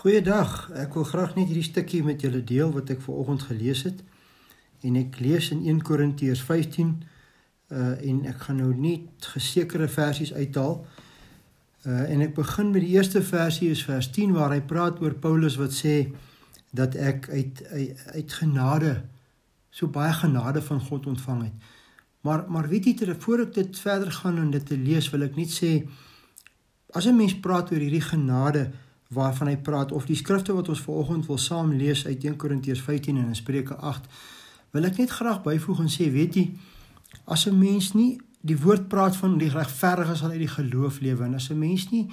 Goeiedag. Ek wil graag net hierdie stukkie met julle deel wat ek ver oggend gelees het. En ek lees in 1 Korintiërs 15 uh en ek gaan nou nie gesekerde versies uithaal. Uh en ek begin met die eerste versie is vers 10 waar hy praat oor Paulus wat sê dat ek uit uit, uit genade so baie genade van God ontvang het. Maar maar weet jy terwyl ek dit verder gaan en dit te lees wil ek net sê as 'n mens praat oor hierdie genade waarvan hy praat of die skrifte wat ons vanoggend wil saam lees uit 1 Korintiërs 15 en in Spreuke 8 wil ek net graag byvoeg en sê weet jy as 'n mens nie die woord praat van die regverdiges sal uit die geloof lewe. En as 'n mens nie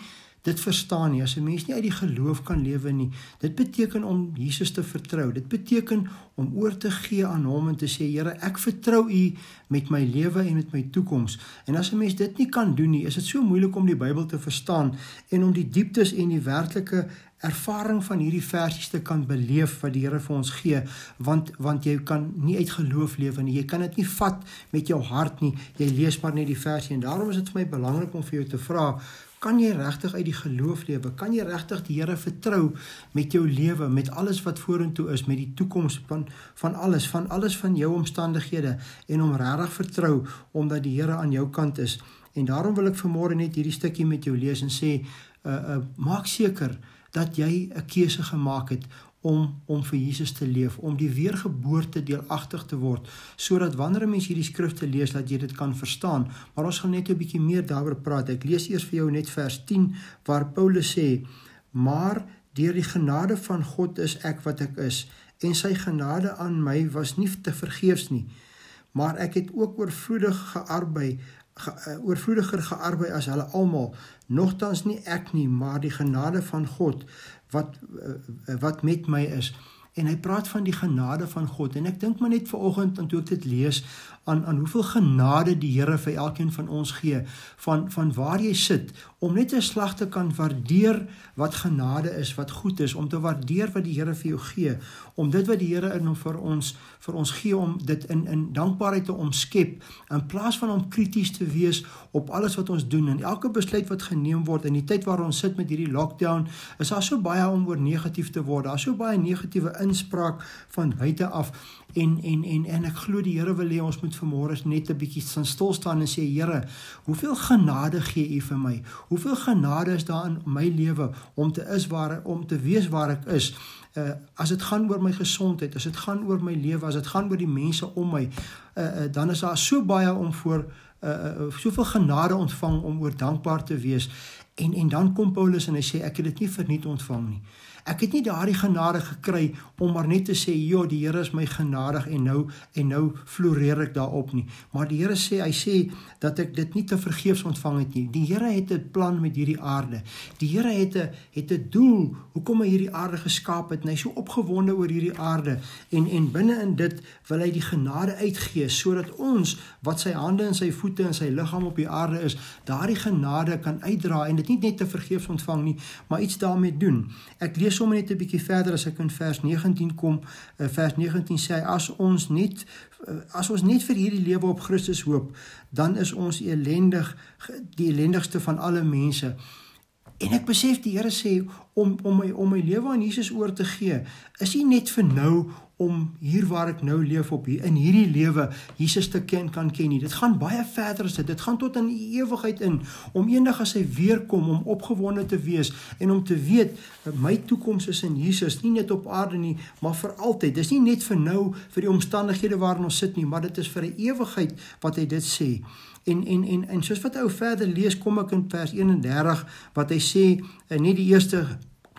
dit verstaan nie. As 'n mens nie uit die geloof kan lewe nie dit beteken om Jesus te vertrou. Dit beteken om oor te gee aan hom en te sê Here ek vertrou u met my lewe en met my toekoms. En as 'n mens dit nie kan doen nie is dit so moeilik om die Bybel te verstaan en om die dieptes en die werklike ervaring van hierdie versies te kan beleef wat die Here vir ons gee want want jy kan nie uit geloof lewe nie. Jy kan dit nie vat met jou hart nie. Jy lees maar net die versie. En daarom is dit vir my belangrik om vir jou te vra Kan jy regtig uit die geloof lewe? Kan jy regtig die Here vertrou met jou lewe, met alles wat vorentoe is, met die toekoms van van alles, van alles van jou omstandighede en om regtig vertrou omdat die Here aan jou kant is? En daarom wil ek vanmôre net hierdie stukkie met jou lees en sê, uh uh maak seker dat jy 'n keuse gemaak het om om vir Jesus te leef, om die weergeboorte deelagtig te word, sodat wanneer 'n mens hierdie skrifte lees dat jy dit kan verstaan. Maar ons gaan net 'n bietjie meer daaroor praat. Ek lees eers vir jou net vers 10 waar Paulus sê: "Maar deur die genade van God is ek wat ek is, en sy genade aan my was nie te vergeefs nie, maar ek het ook oorvloedig gearbei ge, uh, oorvloediger gearbei as hulle almal. Nogtans nie ek nie maar die genade van God wat uh, wat met my is en hy praat van die genade van God. En ek dink maar net vanoggend en toe ek dit lees aan aan hoeveel genade die Here vir elkeen van ons gee. Van van waar jy sit om net 'n slag te kan waardeer wat genade is, wat goed is, om te waardeer wat die Here vir jou gee, om dit wat die Here in hom vir ons vir ons gee om dit in in dankbaarheid te omskep in plaas van om krities te wees op alles wat ons doen. En elke besluit wat geneem word in die tyd waar ons sit met hierdie lockdown, is daar so baie om oor negatief te word. Daar's so baie negatiewe inspraak van buite af en en en en ek glo die Here wil hê ons moet vanmôre net 'n bietjie stil staan en sê Here, hoeveel genade gee U vir my? Hoeveel genade is daar in my lewe om te is waar om te wees waar ek is? Uh as dit gaan oor my gesondheid, as dit gaan oor my lewe, as dit gaan oor die mense om my, uh, uh dan is daar so baie om voor uh, uh soveel genade ontvang om oor dankbaar te wees. En en dan kom Paulus en hy sê ek het dit nie verniet ontvang nie. Ek het nie daardie genade gekry om maar net te sê, "Ja, die Here is my genadig en nou en nou floreer ek daarop nie." Maar die Here sê, hy sê dat ek dit nie te vergeefs ontvang het nie. Die Here het 'n plan met hierdie aarde. Die Here het 'n het 'n doel hoekom hy hierdie aarde geskaap het. En hy is so opgewonde oor hierdie aarde en en binne in dit wil hy die genade uitgee sodat ons wat sy hande en sy voete en sy liggaam op die aarde is, daardie genade kan uitdra en dit nie net te vergeefs ontvang nie, maar iets daarmee doen. Ek lees sommer net 'n bietjie verder as ek in vers 19 kom. Uh, vers 19 sê as ons net uh, as ons net vir hierdie lewe op Christus hoop, dan is ons elendig die elendigste van alle mense. En ek besef die Here sê om om my om my lewe aan Jesus oor te gee, is nie net vir nou om hier waar ek nou leef op hier in hierdie lewe Jesus te ken kan ken nie. Dit gaan baie verder as dit. Dit gaan tot in die ewigheid in om eendag as hy weer kom om opgewonde te wees en om te weet my toekoms is in Jesus, nie net op aarde nie, maar vir altyd. Dis nie net vir nou vir die omstandighede waarin ons sit nie, maar dit is vir 'n ewigheid wat hy dit sê. En en en en soos wat ou verder lees, kom ek in vers 31 wat hy sê, en nie die eerste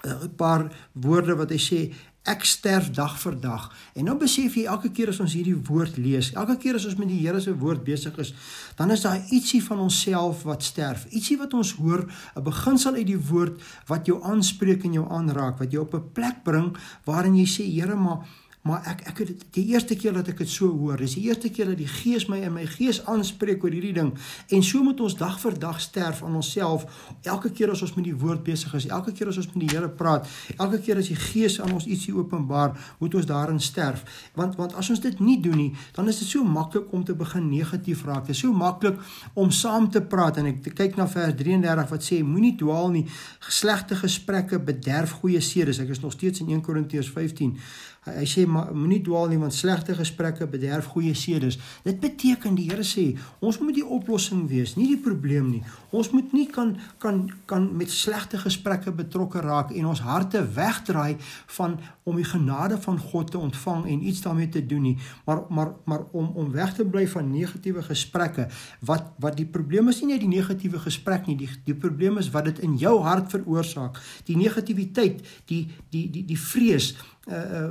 uh, paar woorde wat hy sê ek sterf dag vir dag. En nou besef jy elke keer as ons hierdie woord lees, elke keer as ons met die Here se woord besig is, dan is daar ietsie van onsself wat sterf. Ietsie wat ons hoor, 'n beginsel uit die woord wat jou aanspreek en jou aanraak, wat jou op 'n plek bring waarin jy sê, Here, maar maar ek ek het die eerste keer dat ek dit so hoor, dis die eerste keer dat die Gees my in my gees aanspreek oor hierdie ding. En so moet ons dag vir dag sterf aan onsself. Elke keer as ons met die woord besig is, elke keer as ons met die Here praat, elke keer as die Gees aan ons ietsie openbaar, moet ons daarin sterf. Want want as ons dit nie doen nie, dan is dit so maklik om te begin negatief raak. Dit is so maklik om saam te praat en ek kyk na vers 33 wat sê moenie dwaal nie. Slegte gesprekke bederf goeie sedes. Ek is nog steeds in 1 Korintiërs 15. Hy, hy sê moenie dwaal nie want slegte gesprekke bederf goeie sedes. Dit beteken die Here sê ons moet die oplossing wees, nie die probleem nie. Ons moet nie kan kan kan met slegte gesprekke betrokke raak en ons harte wegdraai van om die genade van God te ontvang en iets daarmee te doen nie, maar maar maar om om weg te bly van negatiewe gesprekke. Wat wat die probleem is nie net die negatiewe gesprek nie, die die probleem is wat dit in jou hart veroorsaak. Die negativiteit, die die die die vrees uh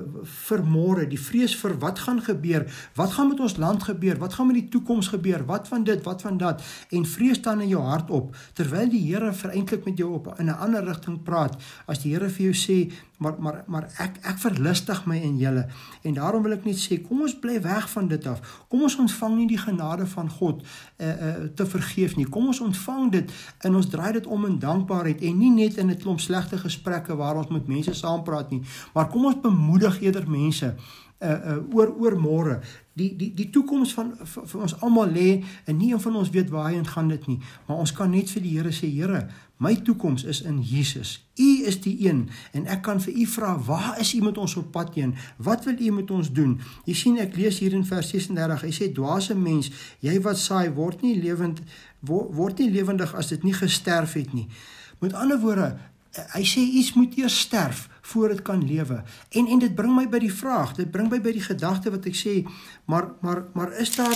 vir môre, die vrees vir wat gaan gebeur, wat gaan met ons land gebeur, wat gaan met die toekoms gebeur, wat van dit, wat van dat en vrees dan in jou hart op terwyl die Here vereintlik met jou op in 'n ander rigting praat. As die Here vir jou sê, maar maar maar ek ek verlustig my in julle en daarom wil ek net sê kom ons bly weg van dit af. Kom ons ontvang nie die genade van God uh uh te vergeef nie. Kom ons ontvang dit en ons draai dit om in dankbaarheid en nie net in 'n klomp slegte gesprekke waar ons met mense saampraat nie, maar kom ons bemoedig eerder mense uh uh oor oor môre. Die die die toekoms van vir ons almal lê en nie een van ons weet waarheen gaan dit nie, maar ons kan net vir die Here sê, Here, My toekoms is in Jesus. U is die een en ek kan vir u vra, waar is u met ons op pad heen? Wat wil u met ons doen? Jy sien ek lees hier in vers 36. Hy sê dwaase mens, jy wat saai word nie lewend word nie lewendig as dit nie gesterf het nie. Met ander woorde, hy sê iets moet eers sterf voor dit kan lewe. En en dit bring my by die vraag, dit bring my by die gedagte wat ek sê, maar maar maar is daar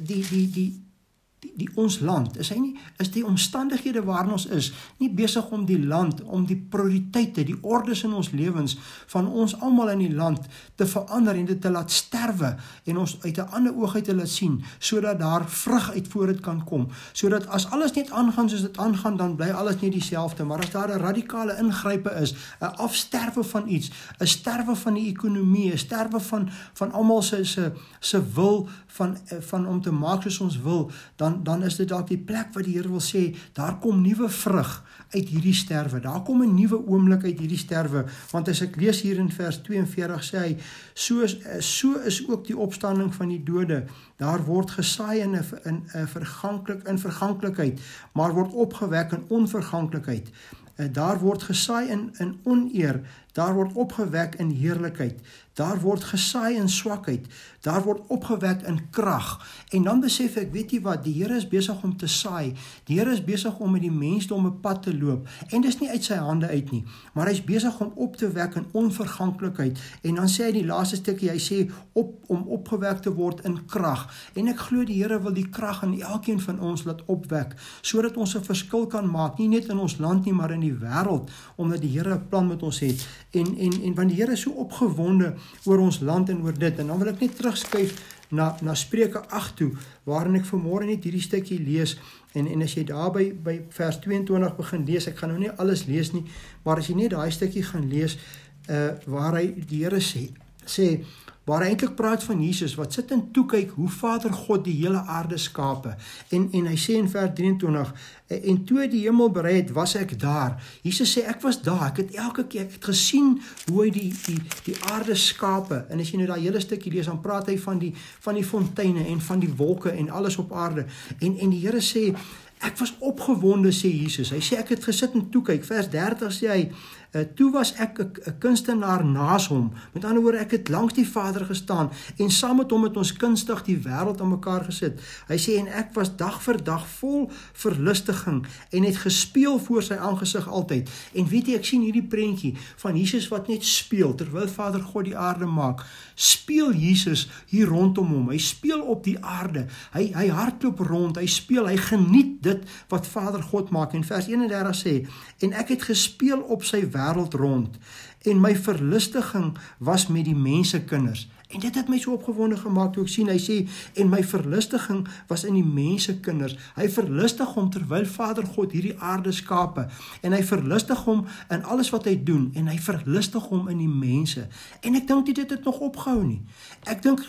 die die die die, die ons land is hy nie is die omstandighede waarin ons is nie besig om die land om die prioriteite die ordes in ons lewens van ons almal in die land te verander en dit te laat sterwe en ons uit 'n ander oog uit te laat sien sodat daar vrug uit voor dit kan kom. Sodat as alles net aangaan soos dit aangaan dan bly alles net dieselfde. Maar as daar 'n radikale ingrype is 'n afsterwe van iets 'n sterwe van die ekonomie 'n sterwe van van almal se se se wil van van om te maak soos ons wil dan dan dan is dit dalk die plek wat die Here wil sê, daar kom nuwe vrug uit hierdie sterwe. Daar kom 'n nuwe oomblik uit hierdie sterwe, want as ek lees hier in vers 42 sê hy, so so is ook die opstanding van die dode. Daar word gesaai in 'n in 'n verganklik in verganklikheid, maar word opgewek in onverganklikheid. Eh, daar word gesaai in in oneer, daar word opgewek in heerlikheid. Daar word gesaai in swakheid, daar word opgewek in krag. En dan besef ek, weet jy wat, die Here is besig om te saai. Die Here is besig om met die mensdom 'n pad te loop. En dis nie uit sy hande uit nie, maar hy's besig om op te wek in onverganklikheid. En dan sê hy die laaste stukkie, hy sê op om opgewek te word in krag. En ek glo die Here wil die krag in elkeen van ons laat opwek sodat ons 'n verskil kan maak, nie net in ons land nie, maar in die wêreld, omdat die Here 'n plan met ons het. En en en want die Here is so opgewonde oor ons land en oor dit. En dan wil ek net terugskuif na na Spreuke 8 toe waarin ek vanmôre net hierdie stukkie lees en en as jy daarby by vers 22 begin lees, ek gaan nou nie alles lees nie, maar as jy net daai stukkie gaan lees uh waar hy die Here sê sê waar hy eintlik praat van Jesus wat sit en toe kyk hoe Vader God die hele aarde skape. En en hy sê in vers 23 en toe die hemel berei het was ek daar. Jesus sê ek was daar. Ek het elke keer ek het gesien hoe hy die die die aarde skape. En as jy nou daai hele stukkie lees dan praat hy van die van die fonteine en van die wolke en alles op aarde. En en die Here sê ek was opgewonde sê Jesus. Hy sê ek het gesit en toe kyk vers 30 sê hy Uh, toe was ek 'n kunstenaar naas hom. Met ander woorde, ek het langs die Vader gestaan en saam met hom het ons kunstig die wêreld aan mekaar gesit. Hy sê en ek was dag vir dag vol verlustiging en het gespeel voor sy aangesig altyd. En weet jy, ek sien hierdie prentjie van Jesus wat net speel terwyl Vader God die aarde maak. Speel Jesus hier rondom hom. Hy speel op die aarde. Hy hy hardloop rond. Hy speel. Hy geniet dit wat Vader God maak. En vers 31 sê en ek het gespeel op sy wêreld rond. En my verlustiging was met die mense kinders En dit het my so opgewonde gemaak toe ek sien hy sê en my verlustiging was in die mense kinders. Hy verlustig hom terwyl Vader God hierdie aarde skape en hy verlustig hom in alles wat hy doen en hy verlustig hom in die mense. En ek dink dit het nog opgehou nie. Ek dink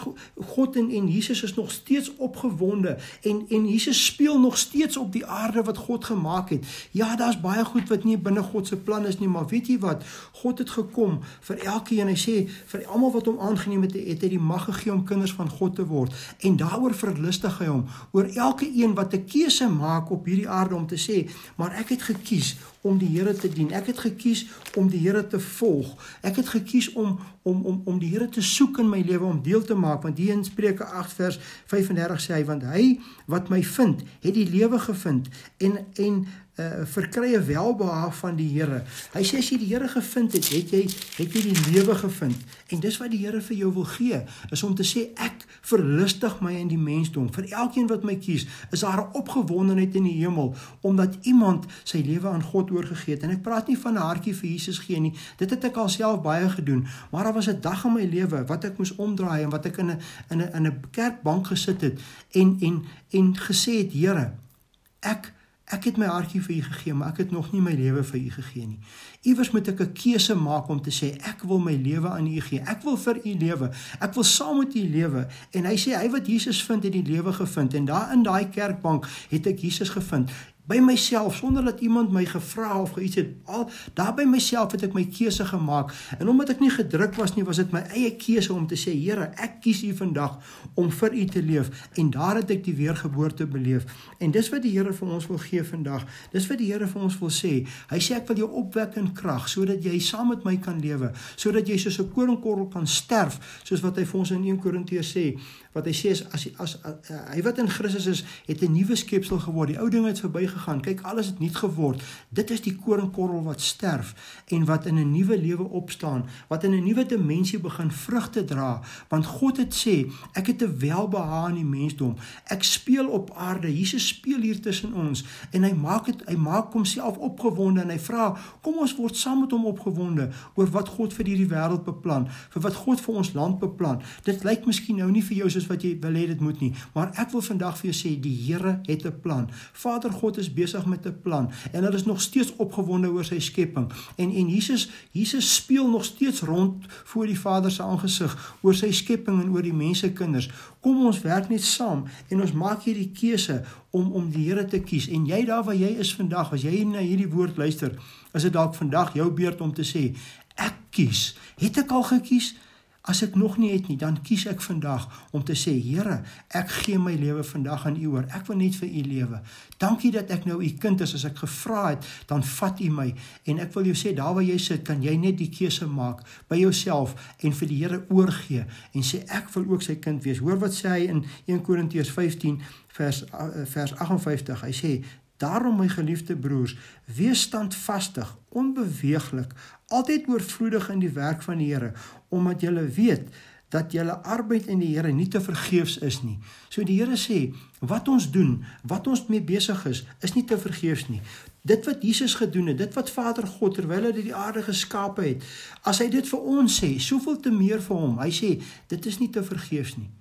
God en en Jesus is nog steeds opgewonde en en Jesus speel nog steeds op die aarde wat God gemaak het. Ja, daar's baie goed wat nie binne God se plan is nie, maar weet jy wat? God het gekom vir elkeen. Hy sê vir almal wat hom aangeneem het, het hy die mag gegee om kinders van God te word en daaroor verlustig hy hom oor elke een wat 'n keuse maak op hierdie aarde om te sê maar ek het gekies om die Here te dien ek het gekies om die Here te volg ek het gekies om om om om die Here te soek in my lewe om deel te maak want hier in Spreuke 8 vers 35 sê hy want hy wat my vind het die lewe gevind en en uh, verkry 'n welbehaag van die Here. Hy sê as jy die Here gevind het, het jy het jy die lewe gevind. En dis wat die Here vir jou wil gee, is om te sê ek verlustig my in die mensdom. Vir elkeen wat my kies, is daar 'n opgewondenheid in die hemel omdat iemand sy lewe aan God oorgegee het. En ek praat nie van 'n hartjie vir Jesus gee nie. Dit het ek alself baie gedoen, maar daar was 'n dag in my lewe wat ek moes omdraai en wat ek in 'n in 'n in 'n kerkbank gesit het en en en gesê het, Here, ek Ek het my hartjie vir U gegee, maar ek het nog nie my lewe vir U gegee nie. Iewers moet ek 'n keuse maak om te sê ek wil my lewe aan U gee. Ek wil vir U lewe. Ek wil saam met U lewe. En hy sê hy wat Jesus vind het die lewe gevind en daar in daai kerkbank het ek Jesus gevind by myself sonder dat iemand my gevra of iets het al daar by myself het ek my keuse gemaak. En omdat ek nie gedruk was nie was dit my eie keuse om te sê Here ek kies U vandag om vir U te leef. En daar het ek die weergeboorte beleef. En dis wat die Here vir ons wil gee vandag. Dis wat die Here vir ons wil sê. Hy sê ek wil jou opwek in krag sodat jy saam met my kan lewe sodat jy soos 'n koringkorrel kan sterf soos wat hy vir ons in 1 Korintiërs sê wat hy sê is as, as, as, as hy wat in Christus is, het 'n nuwe skepsel geword. Die ou dinge het verbygegaan. Kyk, alles het nuut geword. Dit is die koringkorrel wat sterf en wat in 'n nuwe lewe opstaan, wat in 'n nuwe dimensie begin vrugte dra, want God het sê, ek het 'n welbehae in die mensdom. Ek speel op aarde. Jesus speel hier tussen ons en hy maak dit hy maak homself opgewonde en hy vra, kom ons word saam met hom opgewonde oor wat God vir hierdie wêreld beplan, vir wat God vir ons land beplan. Dit lyk miskien nou nie vir jou so soos wat jy wil hê dit moet nie. Maar ek wil vandag vir jou sê die Here het 'n plan. Vader God is besig met 'n plan en hulle is nog steeds opgewonde oor sy skepping. En en Jesus Jesus speel nog steeds rond voor die Vader se aangesig oor sy skepping en oor die mense kinders. Kom ons werk net saam en ons maak hierdie keuse om om die Here te kies. En jy daar waar jy is vandag, as jy na hierdie woord luister, is dit dalk vandag jou beurt om te sê ek kies. Het ek al gekies? As ek nog nie het nie, dan kies ek vandag om te sê, Here, ek gee my lewe vandag aan U oor. Ek wil net vir U lewe. Dankie dat ek nou U kind is. As ek gevra het, dan vat U my. En ek wil jou sê, daar waar jy sit, kan jy net die keuse maak by jouself en vir die Here oorgee en sê ek wil ook sy kind wees. Hoor wat sê hy in 1 Korintiërs 15 vers eh, vers 58. Hy sê Daarom my geliefde broers, wees standvastig, onbeweeglik, altyd oorvloedig in die werk van die Here, omdat julle weet dat julle arbeid in die Here nie te vergeefs is nie. So die Here sê, wat ons doen, wat ons mee besig is, is nie te vergeefs nie. Dit wat Jesus gedoen het, dit wat Vader God terwyl hy die aarde geskape het, as hy dit vir ons sê, soveel te meer vir hom. Hy sê, dit is nie te vergeefs nie.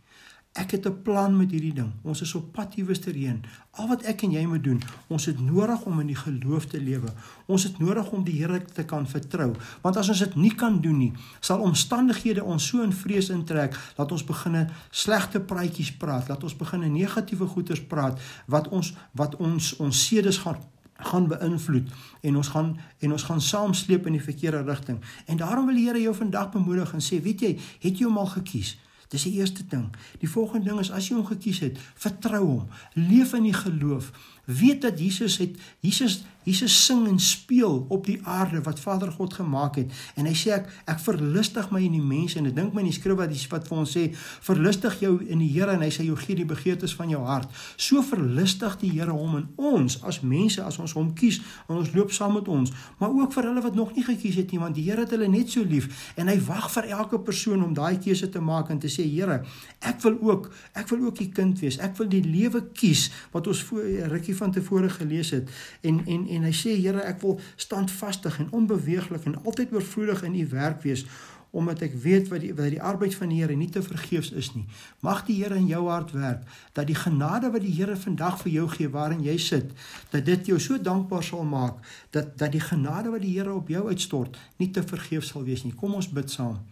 Ek het 'n plan met hierdie ding. Ons is op pad iewers terheen. Al wat ek en jy moet doen, ons het nodig om in die geloof te lewe. Ons het nodig om die Here te kan vertrou. Want as ons dit nie kan doen nie, sal omstandighede ons so in vrees intrek dat ons begine slegte praatjies praat, dat ons begine negatiewe goeters praat wat ons wat ons ons sedes gaan gaan beïnvloed en ons gaan en ons gaan saamsleep in die verkeerde rigting. En daarom wil die Here jou vandag bemoedig en sê, weet jy, het jy hom al gekies? Dis die eerste ding. Die volgende ding is as jy hom gekies het, vertrou hom. Leef in die geloof. Weet dat Jesus het Jesus Jesus sing en speel op die aarde wat Vader God gemaak het. En hy sê ek ek verlustig my in die mense en ek dink my in die skrif wat dis wat vir ons sê, verlustig jou in die Here en hy sê jou gee die begeertes van jou hart. So verlustig die Here hom in ons as mense as ons hom kies en ons loop saam met ons, maar ook vir hulle wat nog nie gekies het nie, want die Here het hulle net so lief en hy wag vir elke persoon om daai keuse te maak en te sê Here, ek wil ook ek wil ook u kind wees. Ek wil die lewe kies wat ons voor rukkie hier van tevore gelees het en en en hy sê Here ek wil standvastig en onbeweeglik en altyd oorvloedig in u werk wees omdat ek weet wat die wat die arbeid van die Here nie te vergeefs is nie. Mag die Here in jou hart werk dat die genade wat die Here vandag vir jou gee waarin jy sit, dat dit jou so dankbaar sal maak dat dat die genade wat die Here op jou uitstort nie te vergeefs sal wees nie. Kom ons bid saam.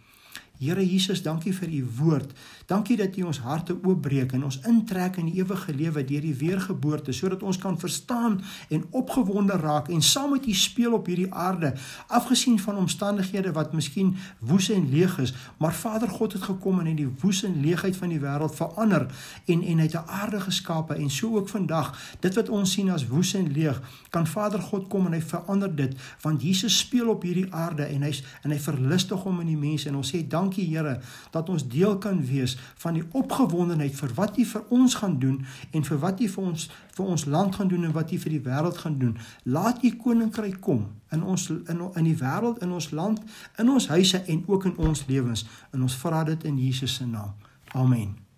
Here Jesus, dankie vir u woord. Dankie dat u ons harte oopbreek en ons intrek in die ewige lewe deur die weergeboorte sodat ons kan verstaan en opgewonde raak en saam met u speel op hierdie aarde, afgesien van omstandighede wat miskien woes en leeg is, maar Vader God het gekom en het die woes en leegheid van die wêreld verander en en uit 'n aarde geskape en so ook vandag, dit wat ons sien as woes en leeg, kan Vader God kom en hy verander dit want Jesus speel op hierdie aarde en hy's en hy verlustig hom in die mense en ons sê dankie dankie Here dat ons deel kan wees van die opgewondenheid vir wat U vir ons gaan doen en vir wat U vir ons vir ons land gaan doen en wat U vir die wêreld gaan doen. Laat U koninkryk kom in ons in in die wêreld, in ons land, in ons huise en ook in ons lewens. En ons vra dit in Jesus se naam. Amen.